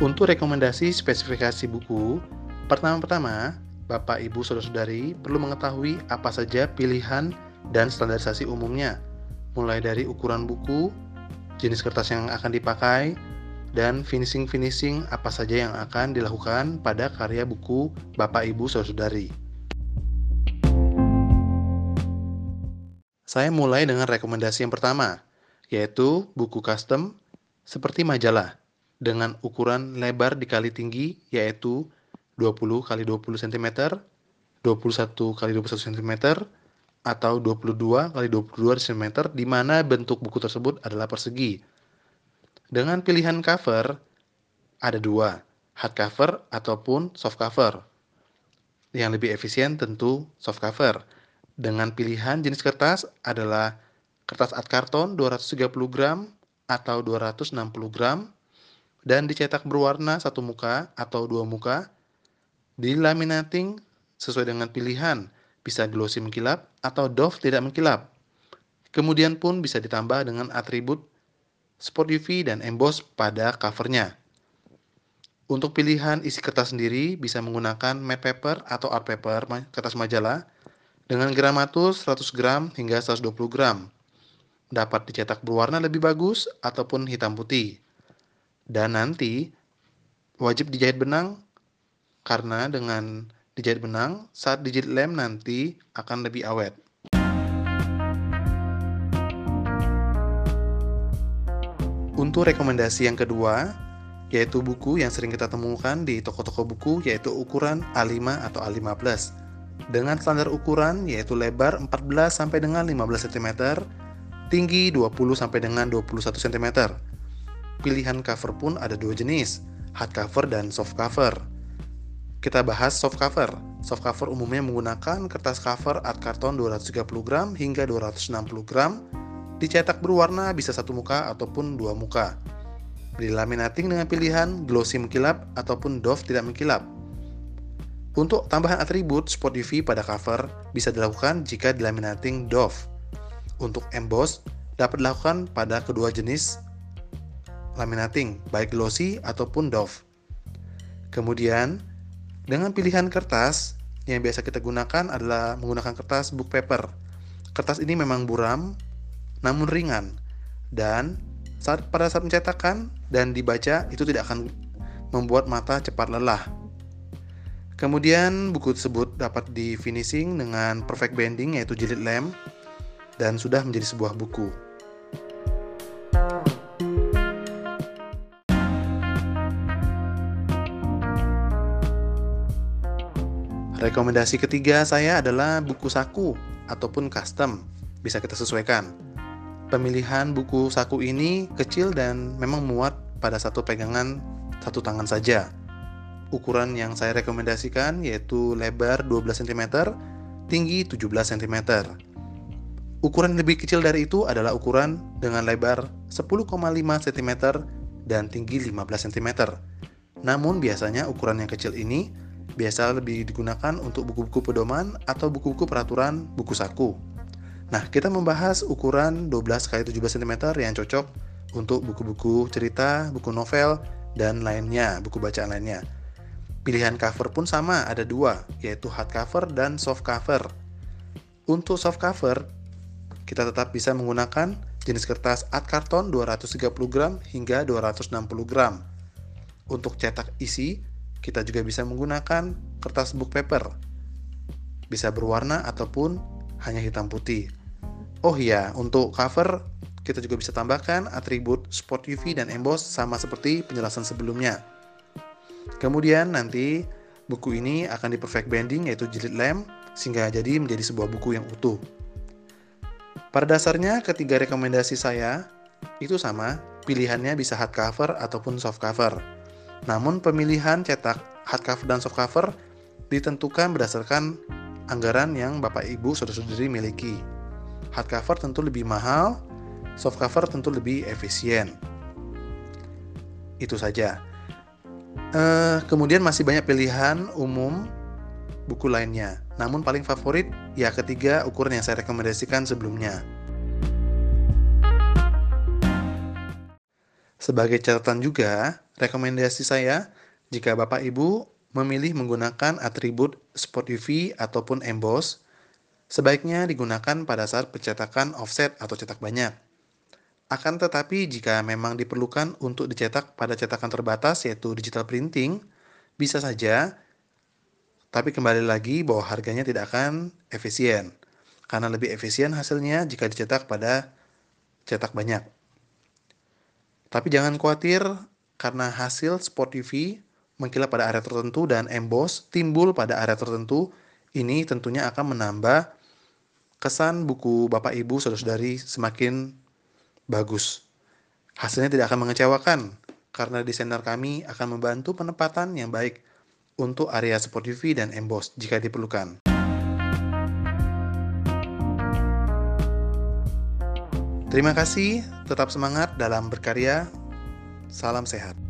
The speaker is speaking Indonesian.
Untuk rekomendasi spesifikasi buku, pertama-tama, Bapak, Ibu, Saudara-saudari perlu mengetahui apa saja pilihan dan standarisasi umumnya, mulai dari ukuran buku, jenis kertas yang akan dipakai, dan finishing-finishing apa saja yang akan dilakukan pada karya buku Bapak, Ibu, Saudara-saudari. Saya mulai dengan rekomendasi yang pertama, yaitu buku custom seperti majalah dengan ukuran lebar dikali tinggi yaitu 20 x 20 cm, 21 x 21 cm, atau 22 x 22 cm di mana bentuk buku tersebut adalah persegi. Dengan pilihan cover ada dua, hard cover ataupun soft cover. Yang lebih efisien tentu soft cover dengan pilihan jenis kertas adalah kertas art karton 230 gram atau 260 gram dan dicetak berwarna satu muka atau dua muka. Dilaminating sesuai dengan pilihan, bisa glossy mengkilap atau doff tidak mengkilap. Kemudian pun bisa ditambah dengan atribut spot UV dan emboss pada covernya. Untuk pilihan isi kertas sendiri bisa menggunakan matte paper atau art paper kertas majalah dengan gramatus 100 gram hingga 120 gram. Dapat dicetak berwarna lebih bagus ataupun hitam putih. Dan nanti wajib dijahit benang karena dengan dijahit benang saat dijahit lem nanti akan lebih awet. Untuk rekomendasi yang kedua, yaitu buku yang sering kita temukan di toko-toko buku yaitu ukuran A5 atau A5+. Dengan standar ukuran yaitu lebar 14 sampai dengan 15 cm, tinggi 20 sampai dengan 21 cm. Pilihan cover pun ada dua jenis, hard cover dan soft cover. Kita bahas soft cover. Soft cover umumnya menggunakan kertas cover art karton 230 gram hingga 260 gram, dicetak berwarna bisa satu muka ataupun dua muka. Dilaminating dengan pilihan glossy mengkilap ataupun doff tidak mengkilap. Untuk tambahan atribut spot UV pada cover bisa dilakukan jika dilaminating doff. Untuk emboss dapat dilakukan pada kedua jenis laminating, baik glossy ataupun doff. Kemudian, dengan pilihan kertas yang biasa kita gunakan adalah menggunakan kertas book paper. Kertas ini memang buram, namun ringan, dan saat pada saat mencetakan dan dibaca itu tidak akan membuat mata cepat lelah. Kemudian buku tersebut dapat di finishing dengan perfect bending yaitu jilid lem dan sudah menjadi sebuah buku. Rekomendasi ketiga saya adalah buku saku ataupun custom. Bisa kita sesuaikan. Pemilihan buku saku ini kecil dan memang muat pada satu pegangan satu tangan saja ukuran yang saya rekomendasikan yaitu lebar 12 cm, tinggi 17 cm. Ukuran lebih kecil dari itu adalah ukuran dengan lebar 10,5 cm dan tinggi 15 cm. Namun biasanya ukuran yang kecil ini biasa lebih digunakan untuk buku-buku pedoman atau buku-buku peraturan buku saku. Nah, kita membahas ukuran 12 x 17 cm yang cocok untuk buku-buku cerita, buku novel, dan lainnya, buku bacaan lainnya. Pilihan cover pun sama, ada dua, yaitu hard cover dan soft cover. Untuk soft cover, kita tetap bisa menggunakan jenis kertas art karton 230 gram hingga 260 gram. Untuk cetak isi, kita juga bisa menggunakan kertas book paper. Bisa berwarna ataupun hanya hitam putih. Oh iya, untuk cover kita juga bisa tambahkan atribut spot UV dan emboss sama seperti penjelasan sebelumnya. Kemudian nanti buku ini akan di perfect bending yaitu jilid lem sehingga jadi menjadi sebuah buku yang utuh. Pada dasarnya ketiga rekomendasi saya itu sama, pilihannya bisa hard cover ataupun soft cover. Namun pemilihan cetak hard cover dan soft cover ditentukan berdasarkan anggaran yang Bapak Ibu saudara-saudari miliki. Hard cover tentu lebih mahal, soft cover tentu lebih efisien. Itu saja. Uh, kemudian masih banyak pilihan umum buku lainnya. Namun paling favorit ya ketiga ukuran yang saya rekomendasikan sebelumnya. Sebagai catatan juga, rekomendasi saya jika Bapak Ibu memilih menggunakan atribut Spot UV ataupun emboss, sebaiknya digunakan pada saat pencetakan offset atau cetak banyak. Akan tetapi jika memang diperlukan untuk dicetak pada cetakan terbatas yaitu digital printing, bisa saja, tapi kembali lagi bahwa harganya tidak akan efisien, karena lebih efisien hasilnya jika dicetak pada cetak banyak. Tapi jangan khawatir karena hasil spot UV mengkilap pada area tertentu dan emboss timbul pada area tertentu, ini tentunya akan menambah kesan buku Bapak Ibu saudara-saudari semakin bagus. Hasilnya tidak akan mengecewakan karena desainer kami akan membantu penempatan yang baik untuk area spot UV dan emboss jika diperlukan. Terima kasih, tetap semangat dalam berkarya. Salam sehat.